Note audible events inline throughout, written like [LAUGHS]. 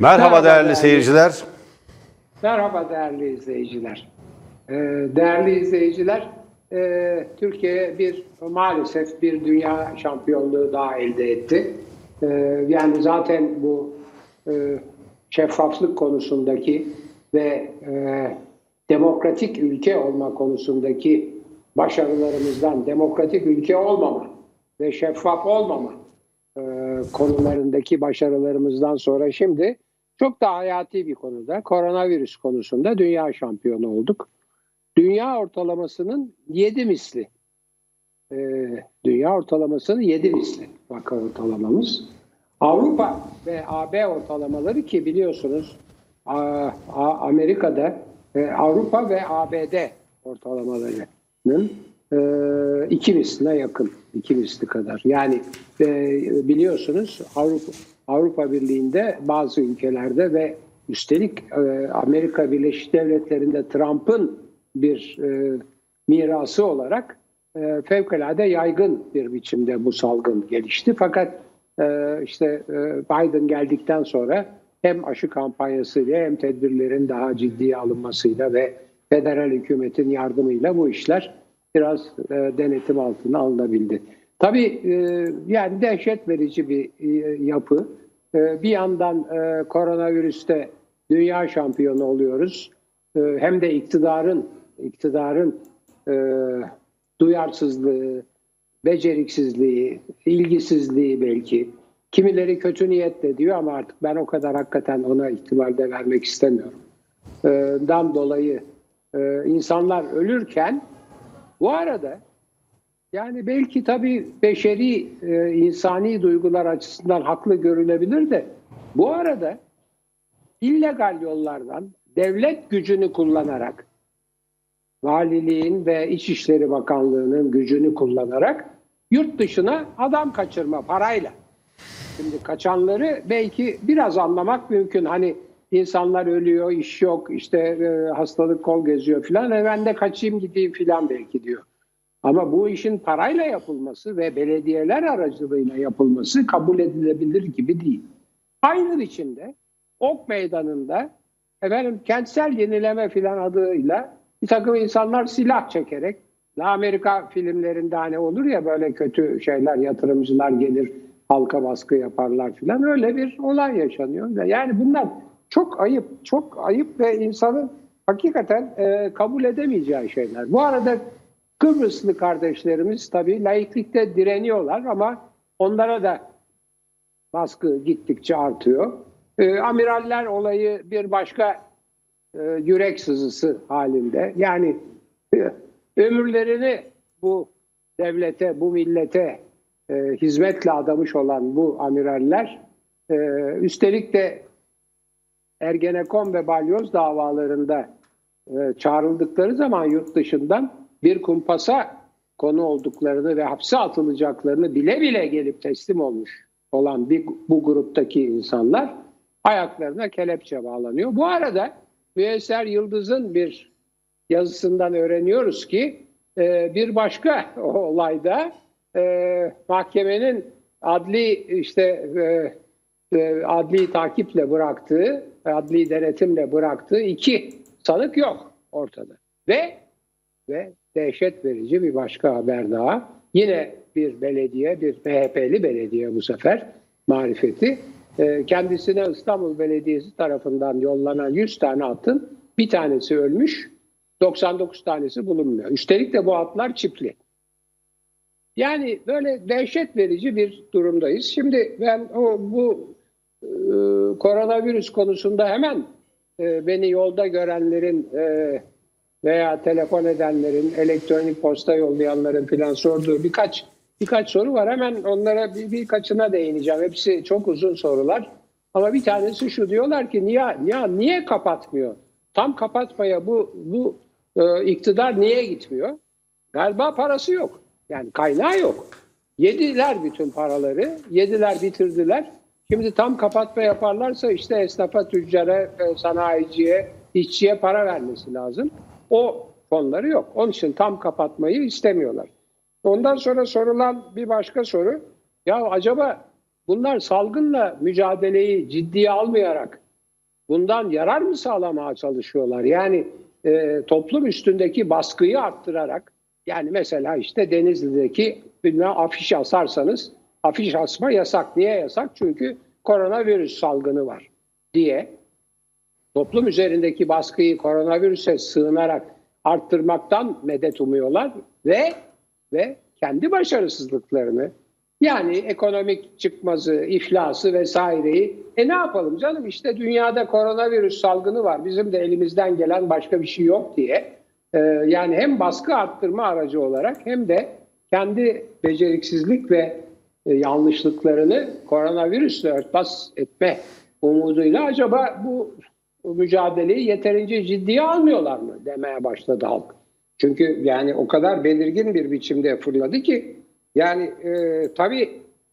Merhaba, değerli seyirciler. Merhaba değerli izleyiciler. Ee, değerli izleyiciler, e, Türkiye bir maalesef bir dünya şampiyonluğu daha elde etti. Ee, yani zaten bu e, şeffaflık konusundaki ve e, demokratik ülke olma konusundaki başarılarımızdan demokratik ülke olmama ve şeffaf olmama e, konularındaki başarılarımızdan sonra şimdi çok da hayati bir konuda koronavirüs konusunda dünya şampiyonu olduk. Dünya ortalamasının 7 misli. Ee, dünya ortalamasının 7 misli vaka ortalamamız. Avrupa ve AB ortalamaları ki biliyorsunuz Amerika'da e, Avrupa ve ABD ortalamalarının e, iki misline yakın. iki misli kadar. Yani e, biliyorsunuz Avrupa Avrupa Birliği'nde bazı ülkelerde ve üstelik e, Amerika Birleşik Devletleri'nde Trump'ın bir e, mirası olarak e, fevkalade yaygın bir biçimde bu salgın gelişti. Fakat işte Biden geldikten sonra hem aşı kampanyasıyla hem tedbirlerin daha ciddiye alınmasıyla ve federal hükümetin yardımıyla bu işler biraz denetim altına alınabildi. Tabii e, yani dehşet verici bir e, yapı. E, bir yandan koronavirüste dünya şampiyonu oluyoruz. Hem de iktidarın iktidarın duyarsızlığı, beceriksizliği, ilgisizliği belki. Kimileri kötü niyetle diyor ama artık ben o kadar hakikaten ona ihtimal de vermek istemiyorum. Dan dolayı insanlar ölürken bu arada yani belki tabii beşeri, e, insani duygular açısından haklı görülebilir de bu arada illegal yollardan devlet gücünü kullanarak valiliğin ve İçişleri Bakanlığı'nın gücünü kullanarak yurt dışına adam kaçırma parayla. Şimdi kaçanları belki biraz anlamak mümkün. Hani insanlar ölüyor, iş yok, işte e, hastalık kol geziyor filan. E ben de kaçayım gideyim filan belki diyor. Ama bu işin parayla yapılması ve belediyeler aracılığıyla yapılması kabul edilebilir gibi değil. Aynı biçimde Ok Meydanı'nda efendim kentsel yenileme filan adıyla bir takım insanlar silah çekerek Amerika filmlerinde hani olur ya böyle kötü şeyler yatırımcılar gelir halka baskı yaparlar filan öyle bir olay yaşanıyor. Yani bunlar çok ayıp, çok ayıp ve insanın hakikaten e, kabul edemeyeceği şeyler. Bu arada Kıbrıslı kardeşlerimiz tabii laiklikte direniyorlar ama onlara da baskı gittikçe artıyor. E, amiraller olayı bir başka e, yürek sızısı halinde. Yani e, ömürlerini bu devlete, bu millete e, hizmetle adamış olan bu amiraller e, üstelik de Ergenekon ve Balyoz davalarında e, çağrıldıkları zaman yurt dışından bir kumpasa konu olduklarını ve hapse atılacaklarını bile bile gelip teslim olmuş olan bir, bu gruptaki insanlar ayaklarına kelepçe bağlanıyor. Bu arada Müyesser Yıldız'ın bir yazısından öğreniyoruz ki e, bir başka [LAUGHS] olayda e, mahkemenin adli işte e, adli takiple bıraktığı, adli denetimle bıraktığı iki sanık yok ortada. Ve ve dehşet verici bir başka haber daha. Yine bir belediye, bir MHP'li belediye bu sefer marifeti ee, kendisine İstanbul Belediyesi tarafından yollanan 100 tane atın bir tanesi ölmüş, 99 tanesi bulunmuyor. Üstelik de bu atlar çipli. Yani böyle dehşet verici bir durumdayız. Şimdi ben o bu e, koronavirüs konusunda hemen e, beni yolda görenlerin e, veya telefon edenlerin, elektronik posta yollayanların falan sorduğu birkaç birkaç soru var. Hemen onlara bir, birkaçına değineceğim. Hepsi çok uzun sorular. Ama bir tanesi şu diyorlar ki niye niye niye kapatmıyor? Tam kapatmaya bu bu e, iktidar niye gitmiyor? Galiba parası yok. Yani kaynağı yok. Yediler bütün paraları, yediler bitirdiler. Şimdi tam kapatma yaparlarsa işte esnafa, tüccara, e, sanayiciye, işçiye para vermesi lazım. O fonları yok. Onun için tam kapatmayı istemiyorlar. Ondan sonra sorulan bir başka soru. Ya acaba bunlar salgınla mücadeleyi ciddiye almayarak bundan yarar mı sağlamaya çalışıyorlar? Yani e, toplum üstündeki baskıyı arttırarak yani mesela işte Denizli'deki bilmem afiş asarsanız afiş asma yasak. Niye yasak? Çünkü koronavirüs salgını var diye toplum üzerindeki baskıyı koronavirüse sığınarak arttırmaktan medet umuyorlar ve ve kendi başarısızlıklarını yani ekonomik çıkmazı, iflası vesaireyi e ne yapalım canım? İşte dünyada koronavirüs salgını var bizim de elimizden gelen başka bir şey yok diye e, yani hem baskı arttırma aracı olarak hem de kendi beceriksizlik ve e, yanlışlıklarını koronavirüsle örtbas etme umuduyla acaba bu mücadeleyi yeterince ciddiye almıyorlar mı demeye başladı halk. Çünkü yani o kadar belirgin bir biçimde fırladı ki yani e, tabii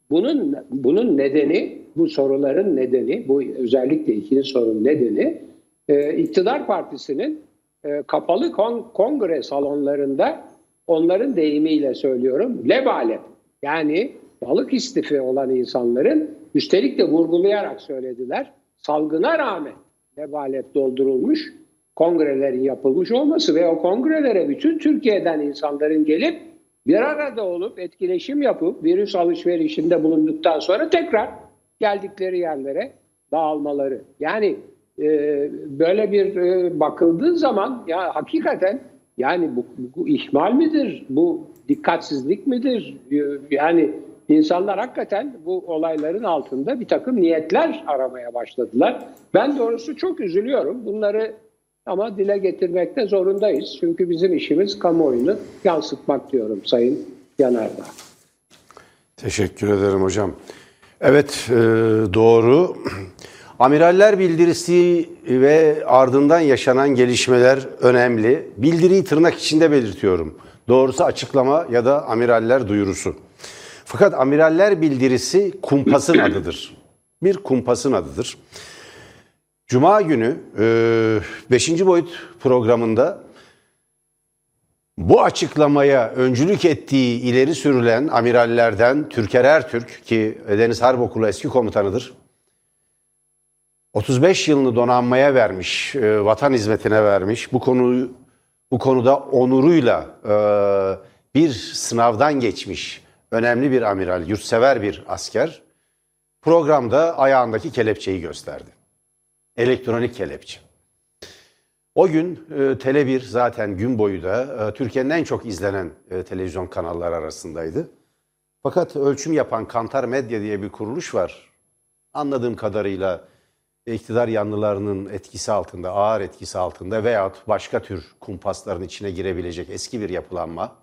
bunun bunun nedeni bu soruların nedeni bu özellikle ikinci sorunun nedeni e, iktidar partisinin e, kapalı kon, kongre salonlarında onların deyimiyle söylüyorum lebalep yani balık istifi olan insanların üstelik de vurgulayarak söylediler salgına rağmen lebalep doldurulmuş kongrelerin yapılmış olması ve o kongrelere bütün Türkiye'den insanların gelip bir arada olup etkileşim yapıp virüs alışverişinde bulunduktan sonra tekrar geldikleri yerlere dağılmaları. Yani e, böyle bir e, bakıldığı zaman ya hakikaten yani bu, bu ihmal midir? Bu dikkatsizlik midir? Yani insanlar hakikaten bu olayların altında bir takım niyetler aramaya başladılar. Ben doğrusu çok üzülüyorum. Bunları ama dile getirmekte zorundayız. Çünkü bizim işimiz kamuoyunu yansıtmak diyorum Sayın Yanardağ. Teşekkür ederim hocam. Evet e, doğru. Amiraller bildirisi ve ardından yaşanan gelişmeler önemli. Bildiriyi tırnak içinde belirtiyorum. Doğrusu açıklama ya da amiraller duyurusu. Fakat amiraller bildirisi kumpasın adıdır. Bir kumpasın adıdır. Cuma günü 5. E, boyut programında bu açıklamaya öncülük ettiği ileri sürülen amirallerden Türker Ertürk ki Deniz Harp Okulu eski komutanıdır. 35 yılını donanmaya vermiş, e, vatan hizmetine vermiş. Bu konuyu bu konuda onuruyla e, bir sınavdan geçmiş önemli bir amiral, yurtsever bir asker programda ayağındaki kelepçeyi gösterdi. Elektronik kelepçe. O gün e, Tele1 zaten gün boyu da e, Türkiye'nin en çok izlenen e, televizyon kanalları arasındaydı. Fakat ölçüm yapan Kantar Medya diye bir kuruluş var. Anladığım kadarıyla iktidar yanlılarının etkisi altında, ağır etkisi altında veyahut başka tür kumpasların içine girebilecek eski bir yapılanma,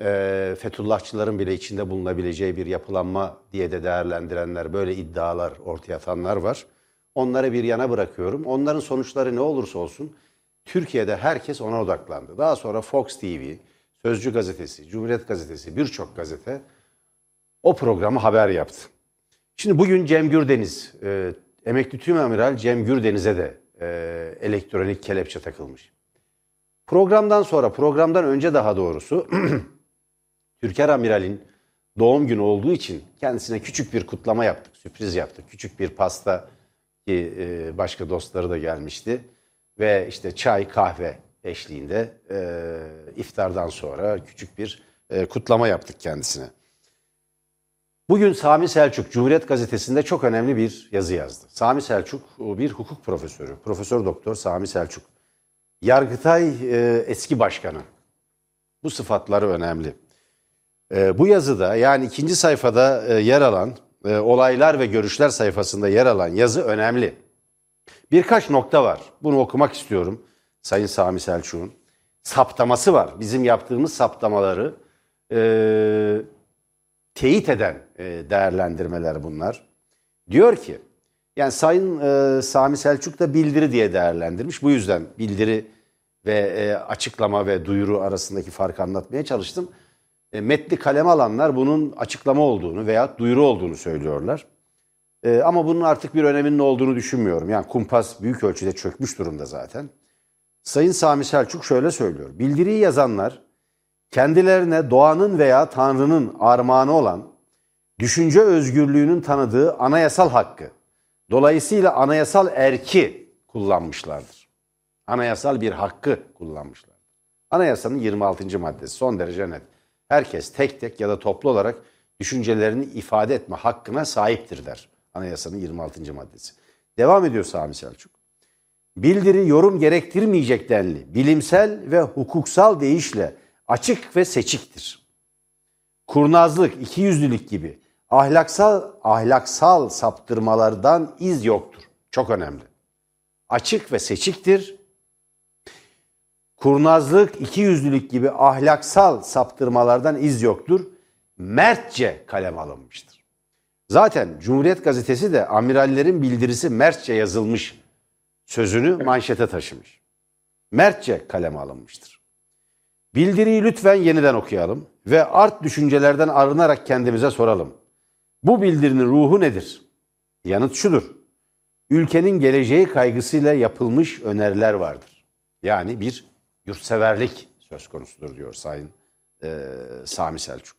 e, Fethullahçıların bile içinde bulunabileceği bir yapılanma diye de değerlendirenler, böyle iddialar ortaya atanlar var. Onları bir yana bırakıyorum. Onların sonuçları ne olursa olsun Türkiye'de herkes ona odaklandı. Daha sonra Fox TV, Sözcü Gazetesi, Cumhuriyet Gazetesi, birçok gazete o programı haber yaptı. Şimdi bugün Cem Gürdeniz, e, emekli tüm amiral Cem Gürdeniz'e de e, elektronik kelepçe takılmış. Programdan sonra, programdan önce daha doğrusu [CLEARS THROAT] Türker Amiral'in doğum günü olduğu için kendisine küçük bir kutlama yaptık, sürpriz yaptık. Küçük bir pasta ki e, başka dostları da gelmişti. Ve işte çay, kahve eşliğinde e, iftardan sonra küçük bir e, kutlama yaptık kendisine. Bugün Sami Selçuk Cumhuriyet Gazetesi'nde çok önemli bir yazı yazdı. Sami Selçuk bir hukuk profesörü, Profesör Doktor Sami Selçuk. Yargıtay e, eski başkanı. Bu sıfatları önemli. E, bu yazıda yani ikinci sayfada e, yer alan e, olaylar ve görüşler sayfasında yer alan yazı önemli. Birkaç nokta var. Bunu okumak istiyorum Sayın Sami Selçuk'un. Saptaması var. Bizim yaptığımız saptamaları e, teyit eden e, değerlendirmeler bunlar. Diyor ki, yani Sayın e, Sami Selçuk da bildiri diye değerlendirmiş. Bu yüzden bildiri ve e, açıklama ve duyuru arasındaki farkı anlatmaya çalıştım. E, metni kalem alanlar bunun açıklama olduğunu veya duyuru olduğunu söylüyorlar. E, ama bunun artık bir öneminin olduğunu düşünmüyorum. Yani kumpas büyük ölçüde çökmüş durumda zaten. Sayın Sami Selçuk şöyle söylüyor. Bildiriyi yazanlar kendilerine doğanın veya Tanrı'nın armağanı olan düşünce özgürlüğünün tanıdığı anayasal hakkı Dolayısıyla anayasal erki kullanmışlardır. Anayasal bir hakkı kullanmışlar. Anayasanın 26. maddesi son derece net. Herkes tek tek ya da toplu olarak düşüncelerini ifade etme hakkına sahiptir der. Anayasanın 26. maddesi. Devam ediyor Sami Selçuk. Bildiri yorum gerektirmeyecek denli, bilimsel ve hukuksal deyişle açık ve seçiktir. Kurnazlık, ikiyüzlülük gibi ahlaksal ahlaksal saptırmalardan iz yoktur. Çok önemli. Açık ve seçiktir. Kurnazlık, ikiyüzlülük gibi ahlaksal saptırmalardan iz yoktur. Mertçe kalem alınmıştır. Zaten Cumhuriyet Gazetesi de amirallerin bildirisi mertçe yazılmış sözünü manşete taşımış. Mertçe kaleme alınmıştır. Bildiriyi lütfen yeniden okuyalım ve art düşüncelerden arınarak kendimize soralım. Bu bildirinin ruhu nedir? Yanıt şudur. Ülkenin geleceği kaygısıyla yapılmış öneriler vardır. Yani bir yurtseverlik söz konusudur diyor Sayın e, Sami Selçuk.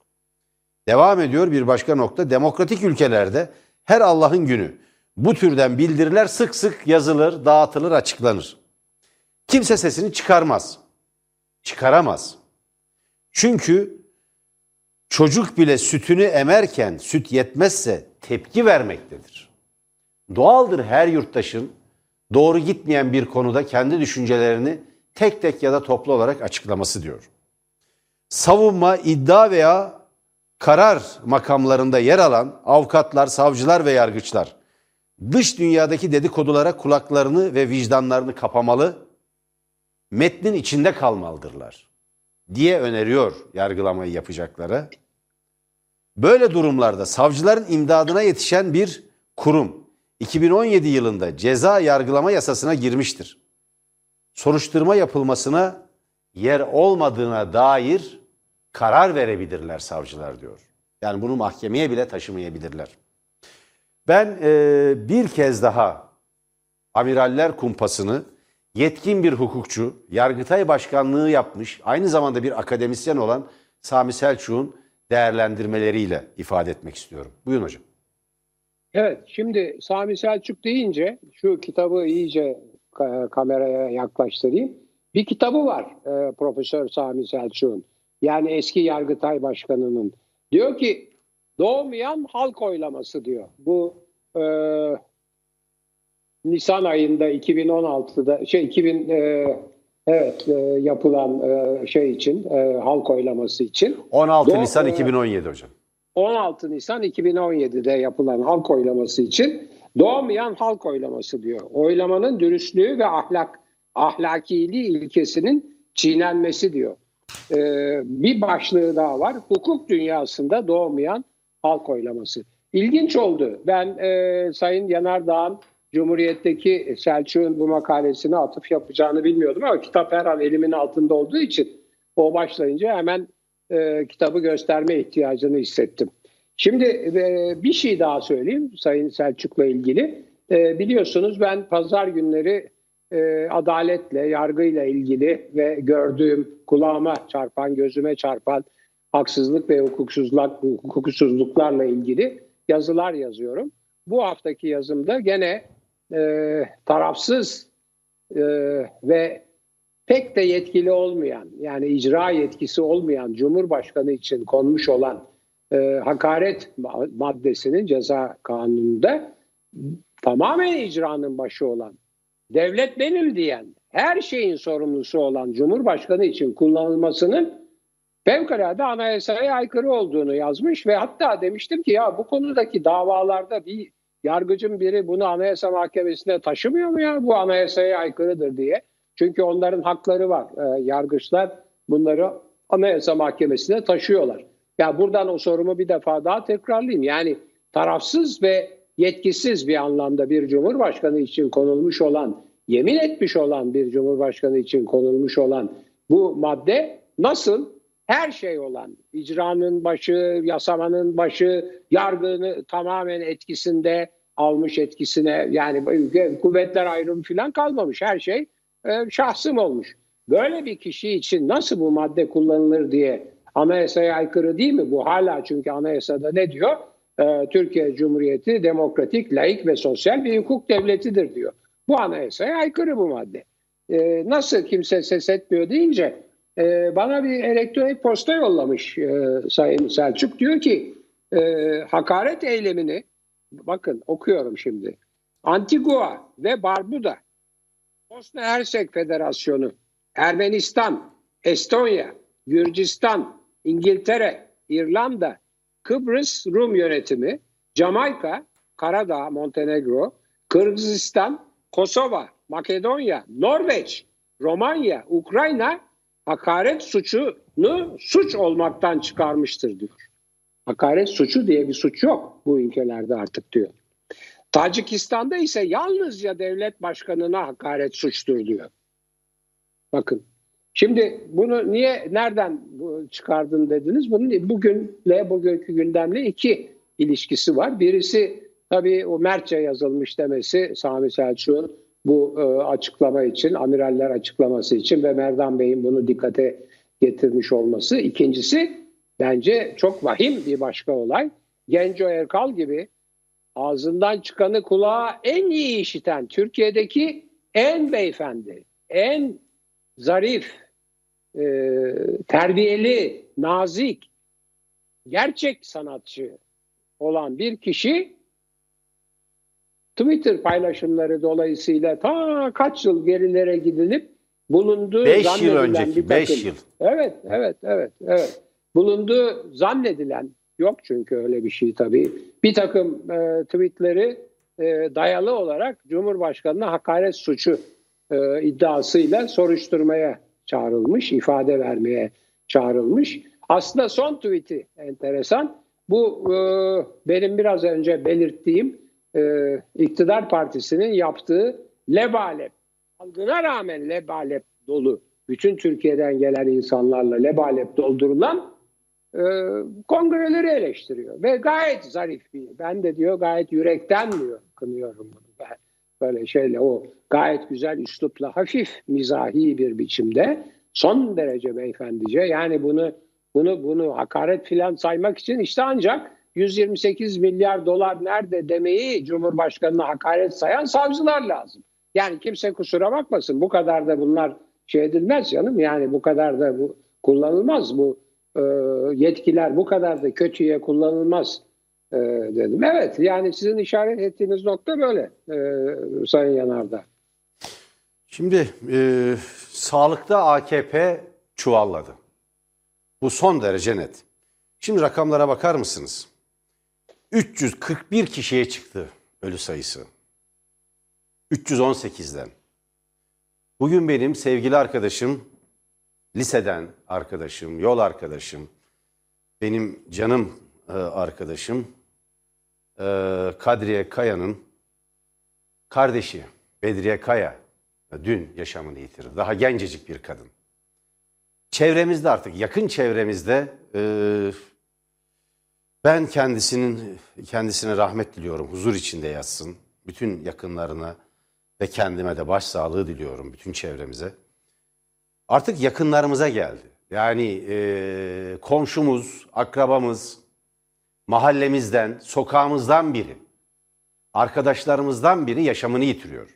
Devam ediyor bir başka nokta. Demokratik ülkelerde her Allah'ın günü bu türden bildiriler sık sık yazılır, dağıtılır, açıklanır. Kimse sesini çıkarmaz. Çıkaramaz. Çünkü çocuk bile sütünü emerken süt yetmezse tepki vermektedir. Doğaldır her yurttaşın doğru gitmeyen bir konuda kendi düşüncelerini tek tek ya da toplu olarak açıklaması diyor. Savunma, iddia veya karar makamlarında yer alan avukatlar, savcılar ve yargıçlar dış dünyadaki dedikodulara kulaklarını ve vicdanlarını kapamalı, metnin içinde kalmalıdırlar diye öneriyor yargılamayı yapacakları. Böyle durumlarda savcıların imdadına yetişen bir kurum 2017 yılında ceza yargılama yasasına girmiştir. Soruşturma yapılmasına yer olmadığına dair karar verebilirler savcılar diyor. Yani bunu mahkemeye bile taşımayabilirler. Ben e, bir kez daha amiraller kumpasını yetkin bir hukukçu, Yargıtay Başkanlığı yapmış, aynı zamanda bir akademisyen olan Sami Selçuk'un değerlendirmeleriyle ifade etmek istiyorum. Buyurun hocam. Evet, şimdi Sami Selçuk deyince şu kitabı iyice kameraya yaklaştırayım. Bir kitabı var e, Profesör Sami Selçuk'un. Yani eski Yargıtay Başkanı'nın. Diyor ki doğmayan halk oylaması diyor. Bu e, Nisan ayında 2016'da şey 2000 e, evet e, yapılan e, şey için e, halk oylaması için 16 Doğ, Nisan 2017 hocam. 16 Nisan 2017'de yapılan halk oylaması için doğmayan halk oylaması diyor. Oylamanın dürüstlüğü ve ahlak ahlakiliği ilkesinin çiğnenmesi diyor. Ee, bir başlığı daha var. Hukuk dünyasında doğmayan halk oylaması. İlginç oldu. Ben e, Sayın Yanardağ'ın Cumhuriyet'teki Selçuk'un bu makalesine atıf yapacağını bilmiyordum ama kitap her an elimin altında olduğu için o başlayınca hemen e, kitabı gösterme ihtiyacını hissettim. Şimdi e, bir şey daha söyleyeyim Sayın Selçuk'la ilgili. E, biliyorsunuz ben pazar günleri e, adaletle, yargıyla ilgili ve gördüğüm kulağıma çarpan, gözüme çarpan haksızlık ve hukuksuzluk, hukuksuzluklarla ilgili yazılar yazıyorum. Bu haftaki yazımda gene e, tarafsız e, ve pek de yetkili olmayan yani icra yetkisi olmayan Cumhurbaşkanı için konmuş olan e, hakaret maddesinin ceza kanununda tamamen icranın başı olan devlet benim diyen her şeyin sorumlusu olan Cumhurbaşkanı için kullanılmasının fevkalade anayasaya aykırı olduğunu yazmış ve hatta demiştim ki ya bu konudaki davalarda bir yargıcın biri bunu anayasa mahkemesine taşımıyor mu ya bu anayasaya aykırıdır diye. Çünkü onların hakları var. E, yargıçlar bunları anayasa mahkemesine taşıyorlar. Ya buradan o sorumu bir defa daha tekrarlayayım. Yani tarafsız ve yetkisiz bir anlamda bir cumhurbaşkanı için konulmuş olan, yemin etmiş olan bir cumhurbaşkanı için konulmuş olan bu madde nasıl her şey olan, icranın başı, yasamanın başı, yargını tamamen etkisinde almış etkisine yani kuvvetler ayrımı falan kalmamış. Her şey e, şahsım olmuş. Böyle bir kişi için nasıl bu madde kullanılır diye anayasaya aykırı değil mi? Bu hala çünkü anayasada ne diyor? e, Türkiye Cumhuriyeti demokratik, laik ve sosyal bir hukuk devletidir diyor. Bu anayasaya aykırı bu madde. E, nasıl kimse ses etmiyor deyince e, bana bir elektronik posta yollamış e, Sayın Selçuk. Diyor ki e, hakaret eylemini bakın okuyorum şimdi. Antigua ve Barbuda, Bosna Hersek Federasyonu, Ermenistan, Estonya, Gürcistan, İngiltere, İrlanda, Kıbrıs Rum yönetimi, Jamaika, Karadağ, Montenegro, Kırgızistan, Kosova, Makedonya, Norveç, Romanya, Ukrayna hakaret suçunu suç olmaktan çıkarmıştır diyor. Hakaret suçu diye bir suç yok bu ülkelerde artık diyor. Tacikistan'da ise yalnızca devlet başkanına hakaret suçtur diyor. Bakın. Şimdi bunu niye nereden çıkardın dediniz? Bunun bugünle bugünkü gündemle iki ilişkisi var. Birisi tabii o Mertçe yazılmış demesi Sami Selçuk'un bu e, açıklama için, amiraller açıklaması için ve Merdan Bey'in bunu dikkate getirmiş olması. İkincisi bence çok vahim bir başka olay. Genco Erkal gibi ağzından çıkanı kulağa en iyi işiten Türkiye'deki en beyefendi, en zarif, e, terbiyeli, nazik, gerçek sanatçı olan bir kişi Twitter paylaşımları dolayısıyla ta kaç yıl gerilere gidilip bulunduğu 5 yıl önceki 5 yıl. Evet, evet, evet, evet. Bulunduğu zannedilen yok çünkü öyle bir şey tabii. Bir takım e, tweetleri e, dayalı olarak Cumhurbaşkanı'na hakaret suçu e, iddiasıyla soruşturmaya çağrılmış, ifade vermeye çağrılmış. Aslında son tweet'i enteresan. Bu e, benim biraz önce belirttiğim e, iktidar partisinin yaptığı lebalep, salgına rağmen lebalep dolu, bütün Türkiye'den gelen insanlarla lebalep doldurulan e, kongreleri eleştiriyor. Ve gayet zarif bir, ben de diyor gayet yürekten diyor, kınıyorum bunu. Ben böyle şeyle o gayet güzel üslupla hafif mizahi bir biçimde son derece beyefendice yani bunu bunu bunu hakaret filan saymak için işte ancak 128 milyar dolar nerede demeyi Cumhurbaşkanı'na hakaret sayan savcılar lazım. Yani kimse kusura bakmasın bu kadar da bunlar şey edilmez canım yani bu kadar da bu kullanılmaz bu e, yetkiler bu kadar da kötüye kullanılmaz e, dedim. Evet yani sizin işaret ettiğiniz nokta böyle e, Sayın Yanardağ. Şimdi e, sağlıkta AKP çuvalladı. Bu son derece net. Şimdi rakamlara bakar mısınız? 341 kişiye çıktı ölü sayısı. 318'den. Bugün benim sevgili arkadaşım, liseden arkadaşım, yol arkadaşım, benim canım e, arkadaşım e, Kadriye Kaya'nın kardeşi Bedriye Kaya dün yaşamını yitirdi. Daha gencecik bir kadın. Çevremizde artık yakın çevremizde e, ben kendisinin kendisine rahmet diliyorum. Huzur içinde yatsın. Bütün yakınlarına ve kendime de başsağlığı diliyorum bütün çevremize. Artık yakınlarımıza geldi. Yani e, komşumuz, akrabamız, mahallemizden, sokağımızdan biri, arkadaşlarımızdan biri yaşamını yitiriyor.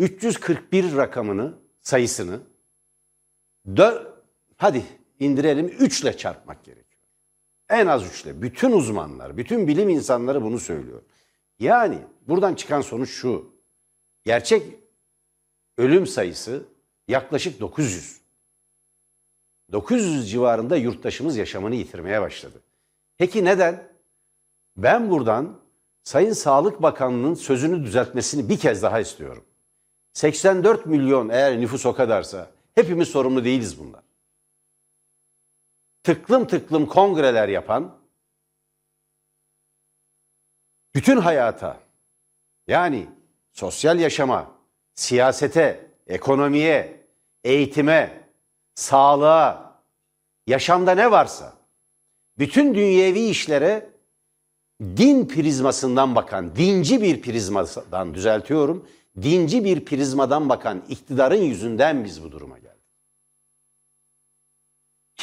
341 rakamını, sayısını dö hadi indirelim 3 ile çarpmak gerekiyor. En az 3 ile. Bütün uzmanlar, bütün bilim insanları bunu söylüyor. Yani buradan çıkan sonuç şu. Gerçek ölüm sayısı yaklaşık 900. 900 civarında yurttaşımız yaşamını yitirmeye başladı. Peki neden? Ben buradan Sayın Sağlık Bakanlığı'nın sözünü düzeltmesini bir kez daha istiyorum. 84 milyon eğer nüfus o kadarsa hepimiz sorumlu değiliz bunlar. Tıklım tıklım kongreler yapan, bütün hayata yani sosyal yaşama, siyasete, ekonomiye, eğitime, sağlığa, yaşamda ne varsa bütün dünyevi işlere din prizmasından bakan, dinci bir prizmadan düzeltiyorum, dinci bir prizmadan bakan iktidarın yüzünden biz bu duruma geldik.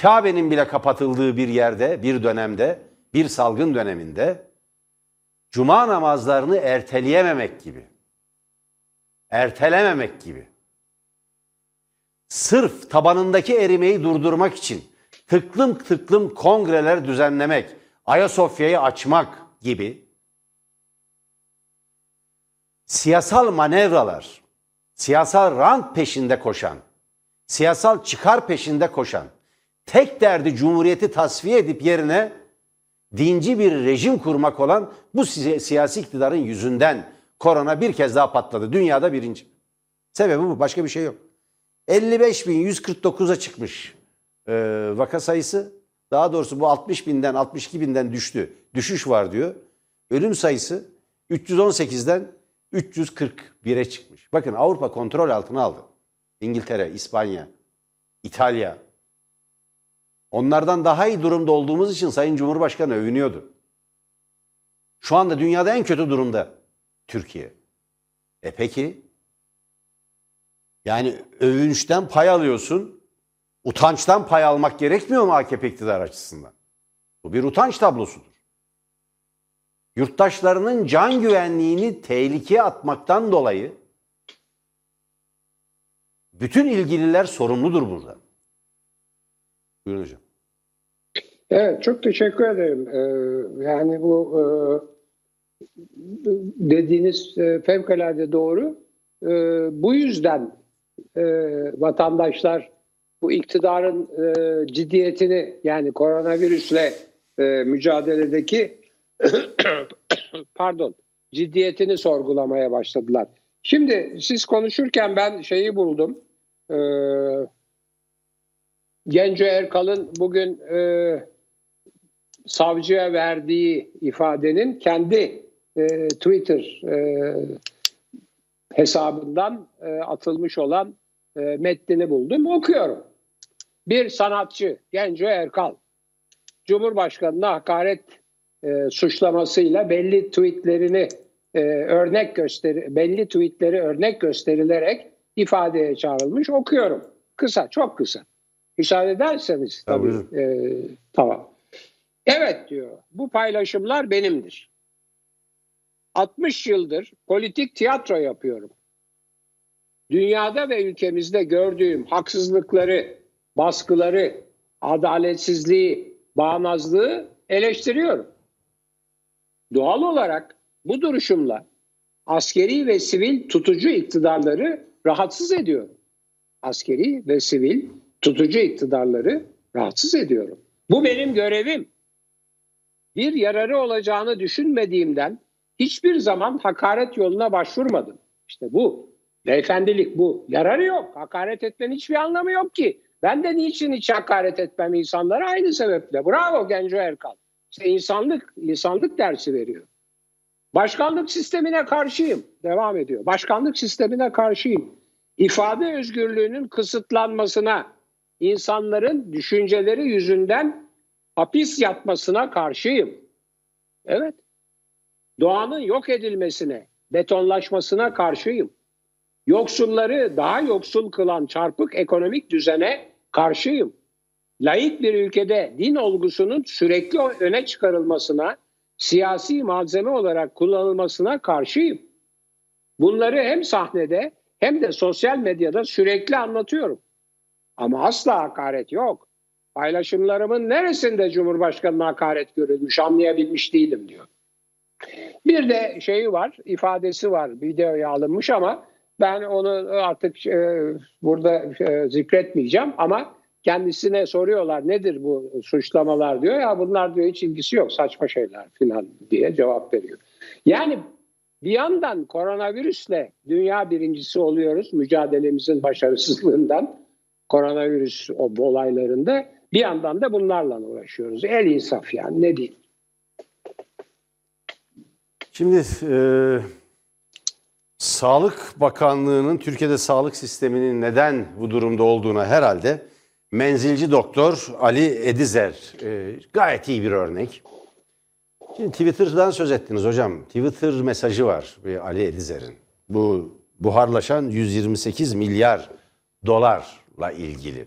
Kabe'nin bile kapatıldığı bir yerde, bir dönemde, bir salgın döneminde cuma namazlarını erteleyememek gibi. Ertelememek gibi. Sırf tabanındaki erimeyi durdurmak için tıklım tıklım kongreler düzenlemek, Ayasofya'yı açmak gibi siyasal manevralar, siyasal rant peşinde koşan, siyasal çıkar peşinde koşan, tek derdi cumhuriyeti tasfiye edip yerine dinci bir rejim kurmak olan bu si- siyasi iktidarın yüzünden korona bir kez daha patladı. Dünyada birinci. Sebebi bu. Başka bir şey yok. 55.149'a çıkmış e, vaka sayısı. Daha doğrusu bu 60 binden 62 binden düştü. Düşüş var diyor. Ölüm sayısı 318'den 341'e çıkmış. Bakın Avrupa kontrol altına aldı. İngiltere, İspanya, İtalya. Onlardan daha iyi durumda olduğumuz için Sayın Cumhurbaşkanı övünüyordu. Şu anda dünyada en kötü durumda Türkiye. E peki yani övünçten pay alıyorsun. Utançtan pay almak gerekmiyor mu AKP iktidar açısından? Bu bir utanç tablosudur. Yurttaşlarının can güvenliğini tehlikeye atmaktan dolayı bütün ilgililer sorumludur burada. Buyurun hocam. Evet, çok teşekkür ederim. Ee, yani bu e, dediğiniz e, fevkalade doğru. E, bu yüzden e, vatandaşlar bu iktidarın e, ciddiyetini yani koronavirüsle e, mücadeledeki [COUGHS] pardon ciddiyetini sorgulamaya başladılar. Şimdi siz konuşurken ben şeyi buldum. E, Genco Erkal'ın bugün e, savcıya verdiği ifadenin kendi e, Twitter e, hesabından e, atılmış olan e, metnini buldum. Okuyorum. Bir sanatçı Genco Erkal Cumhurbaşkanı'na hakaret e, suçlamasıyla belli tweetlerini e, örnek gösteri belli tweetleri örnek gösterilerek ifadeye çağrılmış. Okuyorum. Kısa, çok kısa. Müsaade ederseniz tabii. Tabii. E, tamam. Evet diyor. Bu paylaşımlar benimdir. 60 yıldır politik tiyatro yapıyorum. Dünyada ve ülkemizde gördüğüm haksızlıkları, baskıları, adaletsizliği, bağnazlığı eleştiriyorum. Doğal olarak bu duruşumla askeri ve sivil tutucu iktidarları rahatsız ediyorum. Askeri ve sivil tutucu iktidarları rahatsız ediyorum. Bu benim görevim. Bir yararı olacağını düşünmediğimden hiçbir zaman hakaret yoluna başvurmadım. İşte bu. Beyefendilik bu. Yararı yok. Hakaret etmenin hiçbir anlamı yok ki. Ben de niçin hiç hakaret etmem insanlara aynı sebeple. Bravo Genco Erkal. İşte insanlık, insanlık dersi veriyor. Başkanlık sistemine karşıyım. Devam ediyor. Başkanlık sistemine karşıyım. İfade özgürlüğünün kısıtlanmasına, insanların düşünceleri yüzünden hapis yatmasına karşıyım. Evet. Doğanın yok edilmesine, betonlaşmasına karşıyım. Yoksulları daha yoksul kılan çarpık ekonomik düzene karşıyım. Laik bir ülkede din olgusunun sürekli öne çıkarılmasına, siyasi malzeme olarak kullanılmasına karşıyım. Bunları hem sahnede hem de sosyal medyada sürekli anlatıyorum. Ama asla hakaret yok. Paylaşımlarımın neresinde Cumhurbaşkanı'na hakaret görülmüş anlayabilmiş değilim diyor. Bir de şeyi var, ifadesi var, videoya alınmış ama ben onu artık e, burada e, zikretmeyeceğim ama kendisine soruyorlar nedir bu suçlamalar diyor ya bunlar diyor hiç ilgisi yok saçma şeyler filan diye cevap veriyor. Yani bir yandan koronavirüsle dünya birincisi oluyoruz mücadelemizin başarısızlığından koronavirüs o olaylarında bir yandan da bunlarla uğraşıyoruz. El insaf yani ne diyeyim. Şimdi e, Sağlık Bakanlığı'nın Türkiye'de sağlık sisteminin neden bu durumda olduğuna herhalde menzilci doktor Ali Edizer e, gayet iyi bir örnek. Şimdi Twitter'dan söz ettiniz hocam. Twitter mesajı var Ali Edizer'in. Bu buharlaşan 128 milyar dolarla ilgili.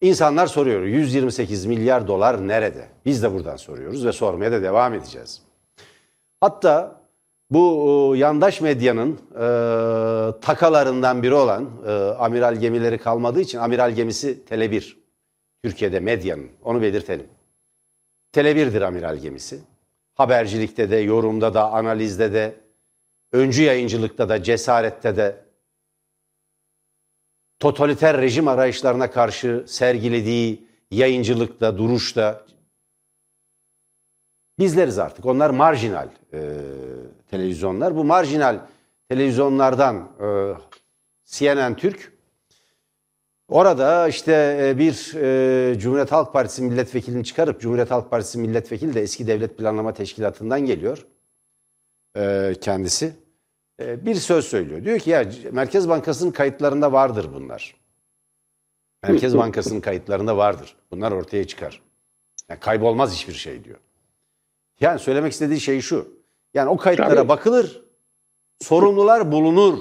İnsanlar soruyor 128 milyar dolar nerede? Biz de buradan soruyoruz ve sormaya da devam edeceğiz. Hatta bu e, yandaş medyanın e, takalarından biri olan e, amiral gemileri kalmadığı için amiral gemisi Tele1 Türkiye'de medyanın onu belirtelim. Tele1'dir amiral gemisi. Habercilikte de, yorumda da, analizde de, öncü yayıncılıkta da, cesarette de, totaliter rejim arayışlarına karşı sergilediği yayıncılıkta, duruşta bizleriz artık. Onlar marjinal e, televizyonlar. Bu marjinal televizyonlardan e, CNN Türk orada işte e, bir e, Cumhuriyet Halk Partisi milletvekilini çıkarıp Cumhuriyet Halk Partisi milletvekili de eski Devlet Planlama Teşkilatı'ndan geliyor e, kendisi. Bir söz söylüyor. Diyor ki ya Merkez Bankası'nın kayıtlarında vardır bunlar. Merkez Bankası'nın kayıtlarında vardır. Bunlar ortaya çıkar. Yani kaybolmaz hiçbir şey diyor. Yani söylemek istediği şey şu. Yani o kayıtlara Tabii. bakılır, sorumlular bulunur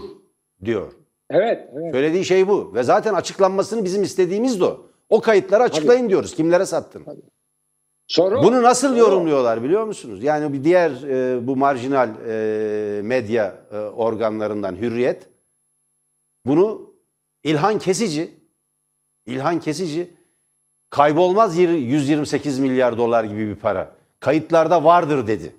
diyor. Evet, evet. Söylediği şey bu. Ve zaten açıklanmasını bizim istediğimiz de o. O kayıtları açıklayın diyoruz. Kimlere sattın? Soru Bunu nasıl soru. yorumluyorlar biliyor musunuz? Yani bir diğer e, bu marjinal e, medya e, organlarından Hürriyet bunu İlhan Kesici İlhan Kesici kaybolmaz yir- 128 milyar dolar gibi bir para. Kayıtlarda vardır dedi.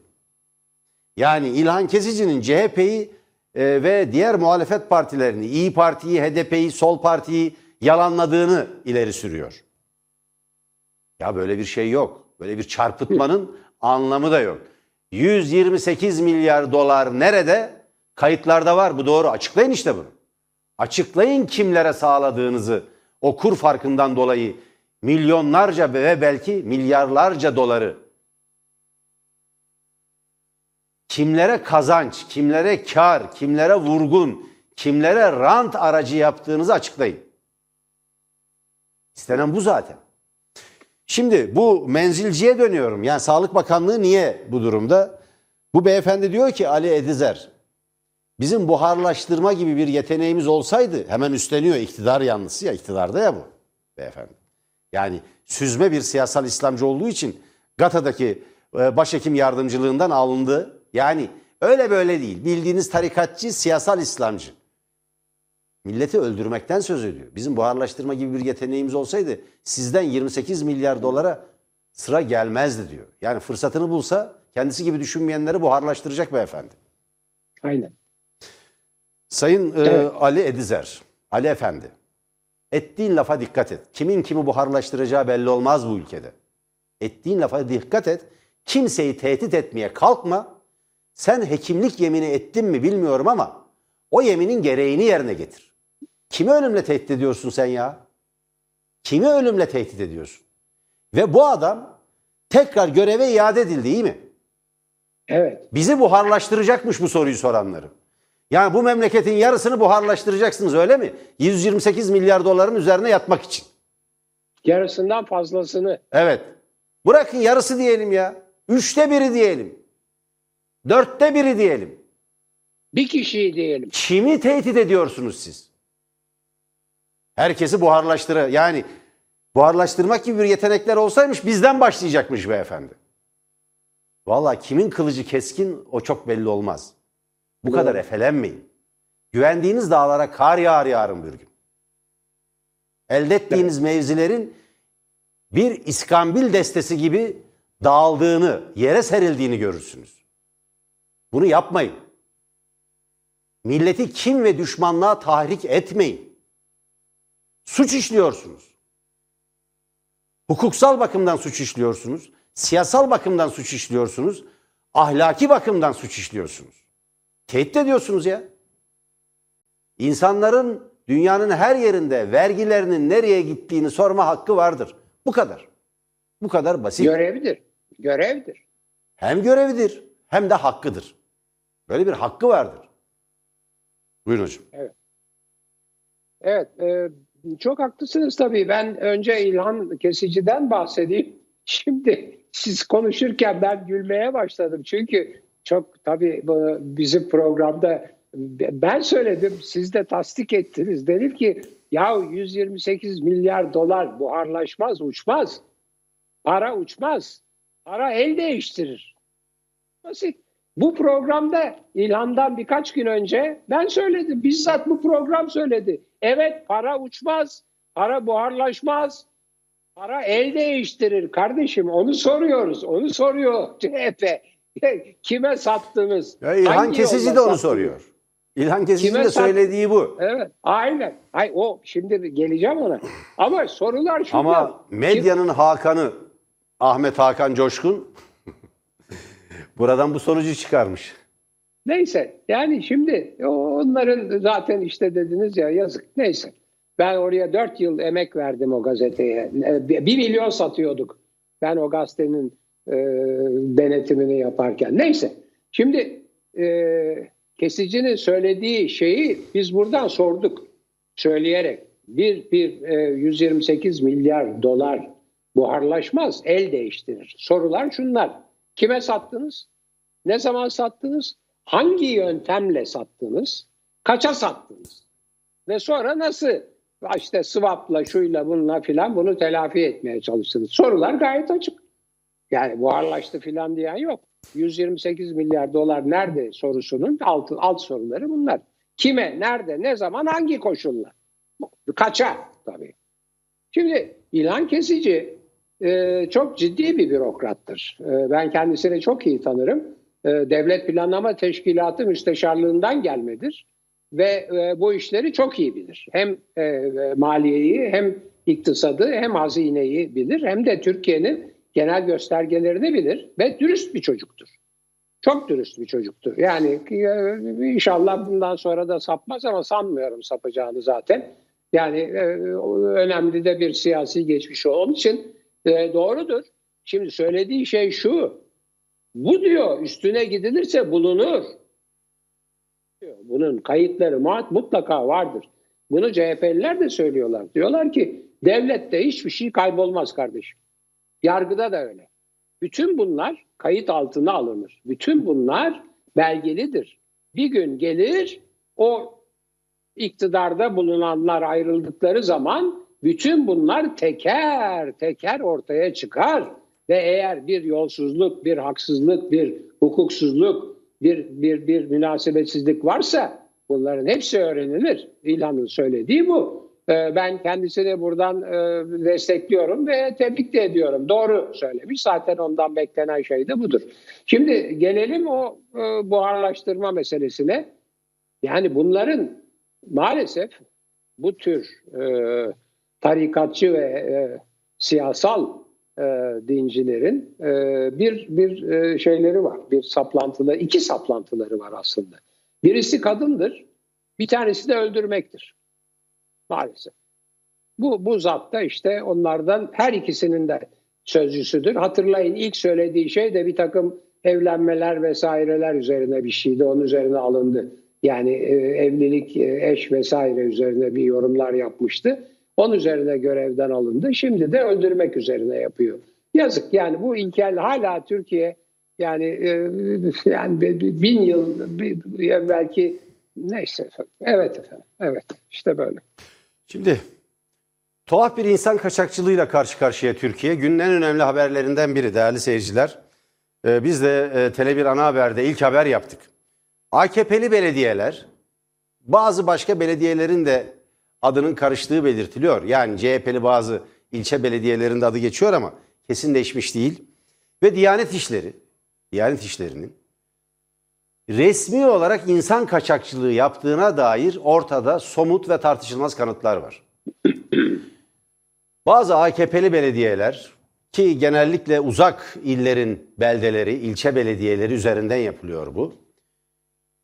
Yani İlhan Kesici'nin CHP'yi e, ve diğer muhalefet partilerini, İyi Parti'yi, HDP'yi, Sol Parti'yi yalanladığını ileri sürüyor. Ya böyle bir şey yok. Böyle bir çarpıtmanın [LAUGHS] anlamı da yok. 128 milyar dolar nerede? Kayıtlarda var. Bu doğru. Açıklayın işte bunu. Açıklayın kimlere sağladığınızı. O kur farkından dolayı milyonlarca ve belki milyarlarca doları kimlere kazanç, kimlere kar, kimlere vurgun, kimlere rant aracı yaptığınızı açıklayın. İstenen bu zaten. Şimdi bu menzilciye dönüyorum. Yani Sağlık Bakanlığı niye bu durumda? Bu beyefendi diyor ki Ali Edizer, bizim buharlaştırma gibi bir yeteneğimiz olsaydı hemen üstleniyor iktidar yanlısı ya iktidarda ya bu beyefendi. Yani süzme bir siyasal İslamcı olduğu için GATA'daki e, başhekim yardımcılığından alındı. Yani öyle böyle değil. Bildiğiniz tarikatçı, siyasal İslamcı. Milleti öldürmekten söz ediyor. Bizim buharlaştırma gibi bir yeteneğimiz olsaydı sizden 28 milyar dolara sıra gelmezdi diyor. Yani fırsatını bulsa kendisi gibi düşünmeyenleri buharlaştıracak beyefendi. Aynen. Sayın e, Evet. Ali Edizer, Ali Efendi, ettiğin lafa dikkat et. Kimin kimi buharlaştıracağı belli olmaz bu ülkede. Ettiğin lafa dikkat et. Kimseyi tehdit etmeye kalkma. Sen hekimlik yemini ettin mi bilmiyorum ama o yeminin gereğini yerine getir. Kimi ölümle tehdit ediyorsun sen ya? Kimi ölümle tehdit ediyorsun? Ve bu adam tekrar göreve iade edildi iyi mi? Evet. Bizi buharlaştıracakmış bu soruyu soranları. Yani bu memleketin yarısını buharlaştıracaksınız öyle mi? 128 milyar doların üzerine yatmak için. Yarısından fazlasını. Evet. Bırakın yarısı diyelim ya. Üçte biri diyelim. Dörtte biri diyelim. Bir kişiyi diyelim. Kimi tehdit ediyorsunuz siz? Herkesi buharlaştırı yani buharlaştırmak gibi bir yetenekler olsaymış bizden başlayacakmış beyefendi. Vallahi kimin kılıcı keskin o çok belli olmaz. Bu kadar efelenmeyin. Güvendiğiniz dağlara kar yağar yarın bir gün. Elde ettiğiniz mevzilerin bir iskambil destesi gibi dağıldığını, yere serildiğini görürsünüz. Bunu yapmayın. Milleti kim ve düşmanlığa tahrik etmeyin. Suç işliyorsunuz. Hukuksal bakımdan suç işliyorsunuz. Siyasal bakımdan suç işliyorsunuz. Ahlaki bakımdan suç işliyorsunuz. Tehdit ediyorsunuz ya. İnsanların dünyanın her yerinde vergilerinin nereye gittiğini sorma hakkı vardır. Bu kadar. Bu kadar basit. Görevdir. Görevdir. Hem görevidir hem de hakkıdır. Böyle bir hakkı vardır. Buyurun hocam. Evet. e, çok haklısınız tabii. Ben önce İlhan Kesici'den bahsedeyim. [LAUGHS] Şimdi siz konuşurken ben gülmeye başladım. Çünkü çok tabii bu bizim programda ben söyledim. Siz de tasdik ettiniz. Dedim ki ya 128 milyar dolar buharlaşmaz, uçmaz. Para uçmaz. Para el değiştirir. Basit. Bu programda İlhan'dan birkaç gün önce ben söyledim. Bizzat bu program söyledi. Evet para uçmaz, para buharlaşmaz, para el değiştirir kardeşim. Onu soruyoruz. Onu soruyor CHP. [LAUGHS] Kime sattınız? Ya İlhan Hangi Kesici de onu sattınız? soruyor. İlhan Kesici Kime de söylediği bu. Evet, aynen. Ay o şimdi geleceğim ona. Ama sorular şu. Ama medyanın Hakan'ı Ahmet Hakan Coşkun buradan bu sonucu çıkarmış. Neyse yani şimdi onların zaten işte dediniz ya yazık. Neyse. Ben oraya dört yıl emek verdim o gazeteye. E, Bir milyon satıyorduk. Ben o gazetenin e, denetimini yaparken. Neyse. Şimdi e, kesicinin söylediği şeyi biz buradan sorduk. Söyleyerek bir, bir e, 128 milyar dolar buharlaşmaz, el değiştirir. Sorular şunlar. Kime sattınız? Ne zaman sattınız? Hangi yöntemle sattınız? Kaça sattınız? Ve sonra nasıl işte swap'la şuyla bununla filan bunu telafi etmeye çalıştınız? Sorular gayet açık. Yani buharlaştı filan diyen yok. 128 milyar dolar nerede sorusunun alt, alt soruları bunlar. Kime, nerede, ne zaman, hangi koşulla? Kaça tabii. Şimdi İlhan Kesici e, çok ciddi bir bürokrattır. E, ben kendisini çok iyi tanırım. E, Devlet Planlama Teşkilatı Müsteşarlığından gelmedir. Ve e, bu işleri çok iyi bilir. Hem e, maliyeyi hem iktisadı hem hazineyi bilir. Hem de Türkiye'nin genel göstergelerini bilir. Ve dürüst bir çocuktur. Çok dürüst bir çocuktur. Yani e, inşallah bundan sonra da sapmaz ama sanmıyorum sapacağını zaten. Yani e, önemli de bir siyasi geçmişi onun için e, doğrudur. Şimdi söylediği şey şu. Bu diyor üstüne gidilirse bulunur. Bunun kayıtları mutlaka vardır. Bunu CHP'liler de söylüyorlar. Diyorlar ki devlette hiçbir şey kaybolmaz kardeşim. Yargıda da öyle. Bütün bunlar kayıt altına alınır. Bütün bunlar belgelidir. Bir gün gelir o iktidarda bulunanlar ayrıldıkları zaman bütün bunlar teker teker ortaya çıkar ve eğer bir yolsuzluk, bir haksızlık, bir hukuksuzluk, bir bir bir münasebetsizlik varsa bunların hepsi öğrenilir. İlhan'ın söylediği bu. Ee, Ben kendisini buradan e, destekliyorum ve tebrik de ediyorum. Doğru söylemiş. Zaten ondan beklenen şey de budur. Şimdi gelelim o e, buharlaştırma meselesine. Yani bunların maalesef bu tür e, tarikatçı ve siyasal e, dincilerin e, bir bir e, şeyleri var. Bir saplantıları, iki saplantıları var aslında. Birisi kadındır, bir tanesi de öldürmektir. Maalesef. Bu, bu zat da işte onlardan her ikisinin de sözcüsüdür. Hatırlayın ilk söylediği şey de bir takım evlenmeler vesaireler üzerine bir şeydi. Onun üzerine alındı. Yani e, evlilik, e, eş vesaire üzerine bir yorumlar yapmıştı. Onun üzerine görevden alındı. Şimdi de öldürmek üzerine yapıyor. Yazık yani bu ilkel hala Türkiye yani e, yani bin yıl belki neyse efendim. Evet efendim. Evet işte böyle. Şimdi tuhaf bir insan kaçakçılığıyla karşı karşıya Türkiye. Günün en önemli haberlerinden biri değerli seyirciler. Ee, biz de e, Tele1 Ana Haber'de ilk haber yaptık. AKP'li belediyeler bazı başka belediyelerin de adının karıştığı belirtiliyor. Yani CHP'li bazı ilçe belediyelerinde adı geçiyor ama kesinleşmiş değil. Ve Diyanet İşleri, Diyanet İşleri'nin resmi olarak insan kaçakçılığı yaptığına dair ortada somut ve tartışılmaz kanıtlar var. [CLEARS THROAT] Bazı AKP'li belediyeler ki genellikle uzak illerin beldeleri, ilçe belediyeleri üzerinden yapılıyor bu.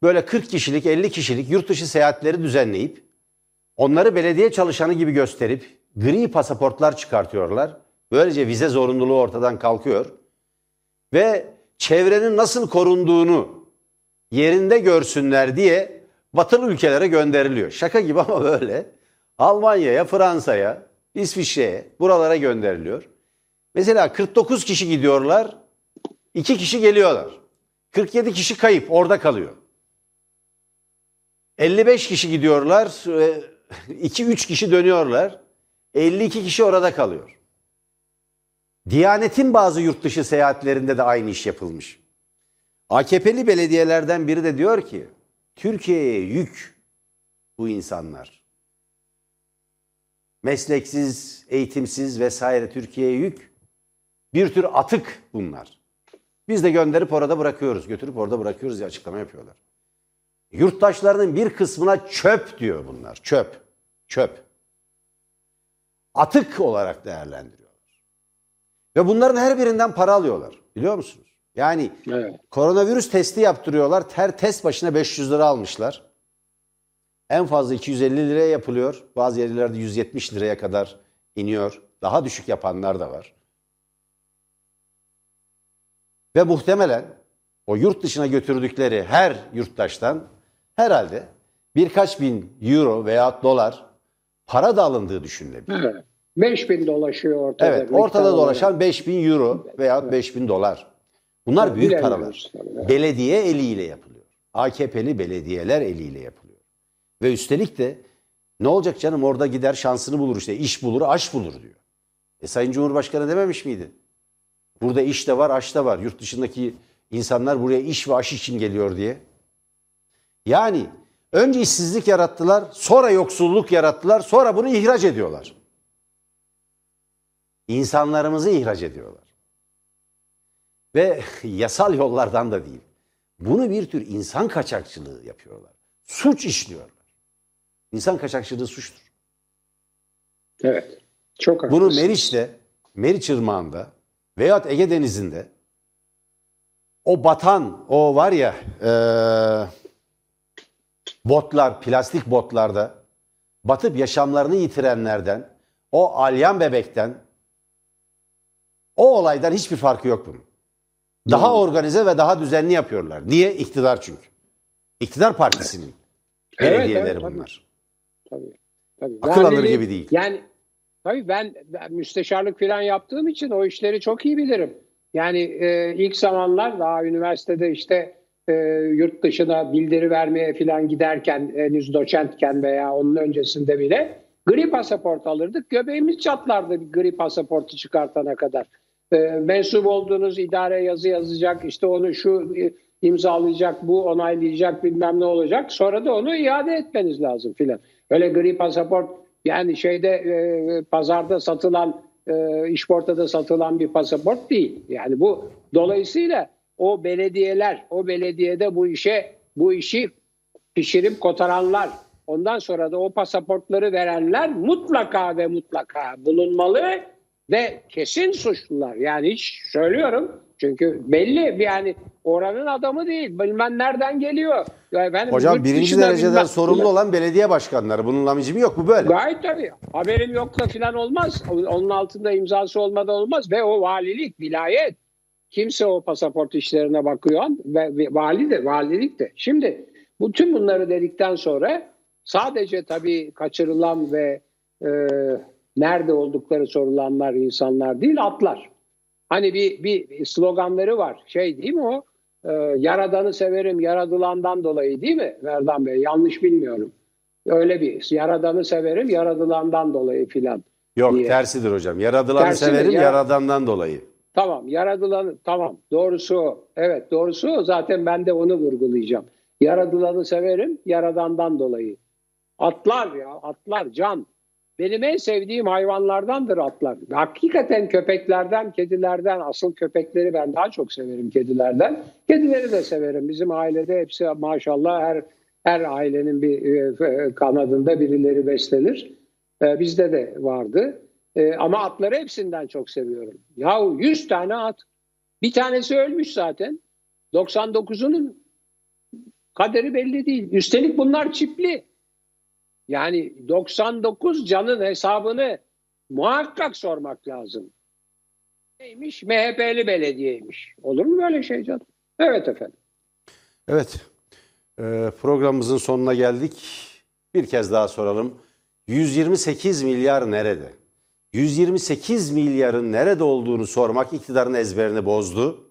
Böyle 40 kişilik, 50 kişilik yurt dışı seyahatleri düzenleyip onları belediye çalışanı gibi gösterip gri pasaportlar çıkartıyorlar. Böylece vize zorunluluğu ortadan kalkıyor. Ve çevrenin nasıl korunduğunu yerinde görsünler diye batılı ülkelere gönderiliyor. Şaka gibi ama böyle. Almanya'ya, Fransa'ya, İsviçre'ye buralara gönderiliyor. Mesela 49 kişi gidiyorlar, 2 kişi geliyorlar. 47 kişi kayıp, orada kalıyor. 55 kişi gidiyorlar, [LAUGHS] 2-3 kişi dönüyorlar. 52 kişi orada kalıyor. Diyanetin bazı yurt dışı seyahatlerinde de aynı iş yapılmış. AKP'li belediyelerden biri de diyor ki Türkiye'ye yük bu insanlar. Mesleksiz, eğitimsiz vesaire Türkiye'ye yük. Bir tür atık bunlar. Biz de gönderip orada bırakıyoruz. Götürüp orada bırakıyoruz diye açıklama yapıyorlar. Yurttaşlarının bir kısmına çöp diyor bunlar. Çöp. Çöp. Atık olarak değerlendiriyorlar. Ve bunların her birinden para alıyorlar. Biliyor musunuz? Yani Evet. koronavirüs testi yaptırıyorlar. Her test başına 500 lira almışlar. En fazla 250 liraya yapılıyor. Bazı yerlerde 170 liraya kadar iniyor. Daha düşük yapanlar da var. Ve muhtemelen o yurt dışına götürdükleri her yurttaştan herhalde birkaç bin euro veya dolar para da alındığı düşünülebilir. Evet. 5000 dolaşıyor ortada. Evet, ortada dolaşan 5000 euro veya 5000 dolar. Bunlar büyük paralar. evet. Belediye eliyle yapılıyor. AKP'li belediyeler eliyle yapılıyor. Ve üstelik de ne olacak canım orada gider şansını bulur işte iş bulur aş bulur diyor. E Sayın Cumhurbaşkanı dememiş miydi? Burada iş de var aş da var. Yurt dışındaki insanlar buraya iş ve aş için geliyor diye. Yani önce işsizlik yarattılar, sonra yoksulluk yarattılar, sonra bunu ihraç ediyorlar. İnsanlarımızı ihraç ediyorlar. Ve [LAUGHS] yasal yollardan da değil. Bunu bir tür insan kaçakçılığı yapıyorlar. Suç işliyorlar. İnsan kaçakçılığı suçtur. Evet. Çok Bunu haklısın. Meriç'te, Meriç Irmağı'nda veyahut Ege Denizi'nde o batan, o var ya eee, botlar, plastik botlarda batıp yaşamlarını yitirenlerden, o alyan bebekten, o olaydan hiçbir farkı yok bunun. Daha organize ve daha düzenli yapıyorlar. Niye? İktidar çünkü. İktidar partisinin Evet, belediyeleri evet, tabii. bunlar. Tabii, tabii. Akıl alır Valiliği- gibi değil. Yani tabii ben, ben müsteşarlık falan yaptığım için o işleri çok iyi bilirim. Yani e, ilk zamanlar daha üniversitede işte e, yurt dışına bildiri vermeye falan giderken henüz doçentken veya onun öncesinde bile gri pasaport alırdık. Göbeğimiz çatlardı bir gri pasaportu çıkartana kadar. E, mensup olduğunuz idare yazı yazacak işte onu şu e, imzalayacak bu onaylayacak bilmem ne olacak sonra da onu iade etmeniz lazım filan. Öyle gri pasaport yani şeyde e, pazarda satılan e, işportada satılan bir pasaport değil. Yani bu dolayısıyla o belediyeler o belediyede bu işe bu işi pişirip kotaranlar ondan sonra da o pasaportları verenler mutlaka ve mutlaka bulunmalı ve kesin suçlular. Yani hiç söylüyorum çünkü belli yani oranın adamı değil. Bilmem nereden geliyor. Ya efendim, Hocam birinci dereceden bilmem- sorumlu olan belediye başkanları. Bunun lamicimi yok. Bu böyle. Gayet tabii. Haberim yok da falan olmaz. Onun altında imzası olmadan olmaz. Ve o valilik, vilayet. Kimse o pasaport işlerine bakıyor. Ve, ve vali de, valilik de. Şimdi bütün bunları dedikten sonra sadece tabii kaçırılan ve e, nerede oldukları sorulanlar insanlar değil atlar. Hani bir, bir sloganları var. Şey değil mi o? E, yaradanı severim yaradılandan dolayı değil mi Merdan Bey? Yanlış bilmiyorum. Öyle bir yaradanı severim yaradılandan dolayı filan. Yok diye. tersidir hocam. Yaradılanı Tersi severim Ya- yaradandan dolayı. Tamam yaradılanı tamam doğrusu. Evet doğrusu zaten ben de onu vurgulayacağım. Yaradılanı severim yaradandan dolayı. Atlar ya atlar can. Benim en sevdiğim hayvanlardandır atlar. Hakikaten köpeklerden, kedilerden, asıl köpekleri ben daha çok severim kedilerden. Kedileri de severim. Bizim ailede hepsi maşallah her her ailenin bir e, kanadında birileri beslenir. E, bizde de vardı. E, ama atları hepsinden çok seviyorum. Yahu 100 tane at. Bir tanesi ölmüş zaten. 99'unun kaderi belli değil. Üstelik bunlar çipli. Yani 99 canın hesabını muhakkak sormak lazım. Neymiş? MHP'li belediyeymiş. Olur mu böyle şey canım? Evet efendim. Evet. Ee, programımızın sonuna geldik. Bir kez daha soralım. 128 milyar nerede? 128 milyarın nerede olduğunu sormak iktidarın ezberini bozdu.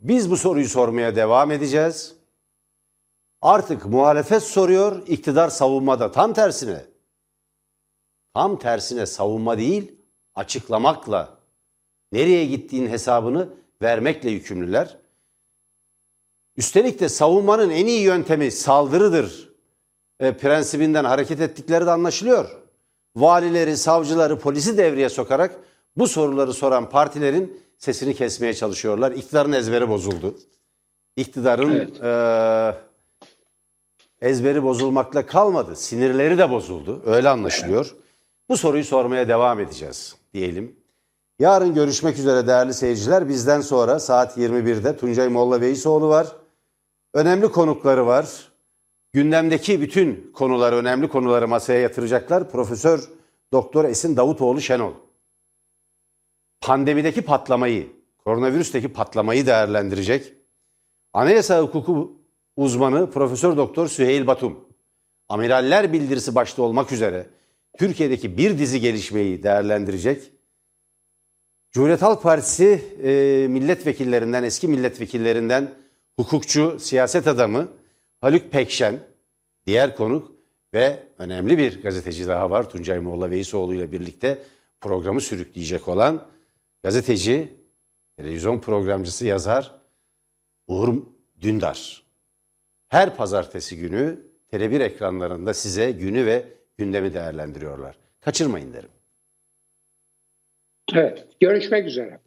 Biz bu soruyu sormaya devam edeceğiz. Artık muhalefet soruyor, iktidar savunmada. Tam tersine. Tam tersine savunma değil, açıklamakla, nereye gittiğin hesabını vermekle yükümlüler. Üstelik de savunmanın en iyi yöntemi saldırıdır e, prensibinden hareket ettikleri de anlaşılıyor. Valileri, savcıları, polisi devreye sokarak bu soruları soran partilerin sesini kesmeye çalışıyorlar. İktidarın ezberi bozuldu. İktidarın Evet. e, ezberi bozulmakla kalmadı. Sinirleri de bozuldu. Öyle anlaşılıyor. Bu soruyu sormaya devam edeceğiz diyelim. Yarın görüşmek üzere değerli seyirciler. Bizden sonra saat 21'de Tuncay Molla Veysoğlu var. Önemli konukları var. Gündemdeki bütün konuları, önemli konuları masaya yatıracaklar. Profesör Doktor Esin Davutoğlu Şenol. Pandemideki patlamayı, koronavirüsteki patlamayı değerlendirecek. Anayasa hukuku uzmanı Profesör Doktor Süheyl Batum. Amiraller bildirisi başta olmak üzere Türkiye'deki bir dizi gelişmeyi değerlendirecek. Cumhuriyet Halk Partisi e, milletvekillerinden, eski milletvekillerinden hukukçu, siyaset adamı Haluk Pekşen, diğer konuk ve önemli bir gazeteci daha var. Tuncay Molla Veysoğlu ile birlikte programı sürükleyecek olan gazeteci, televizyon programcısı, yazar Uğur Dündar. Her pazartesi günü Tele1 ekranlarında size günü ve gündemi değerlendiriyorlar. Kaçırmayın derim. Evet. Görüşmek üzere.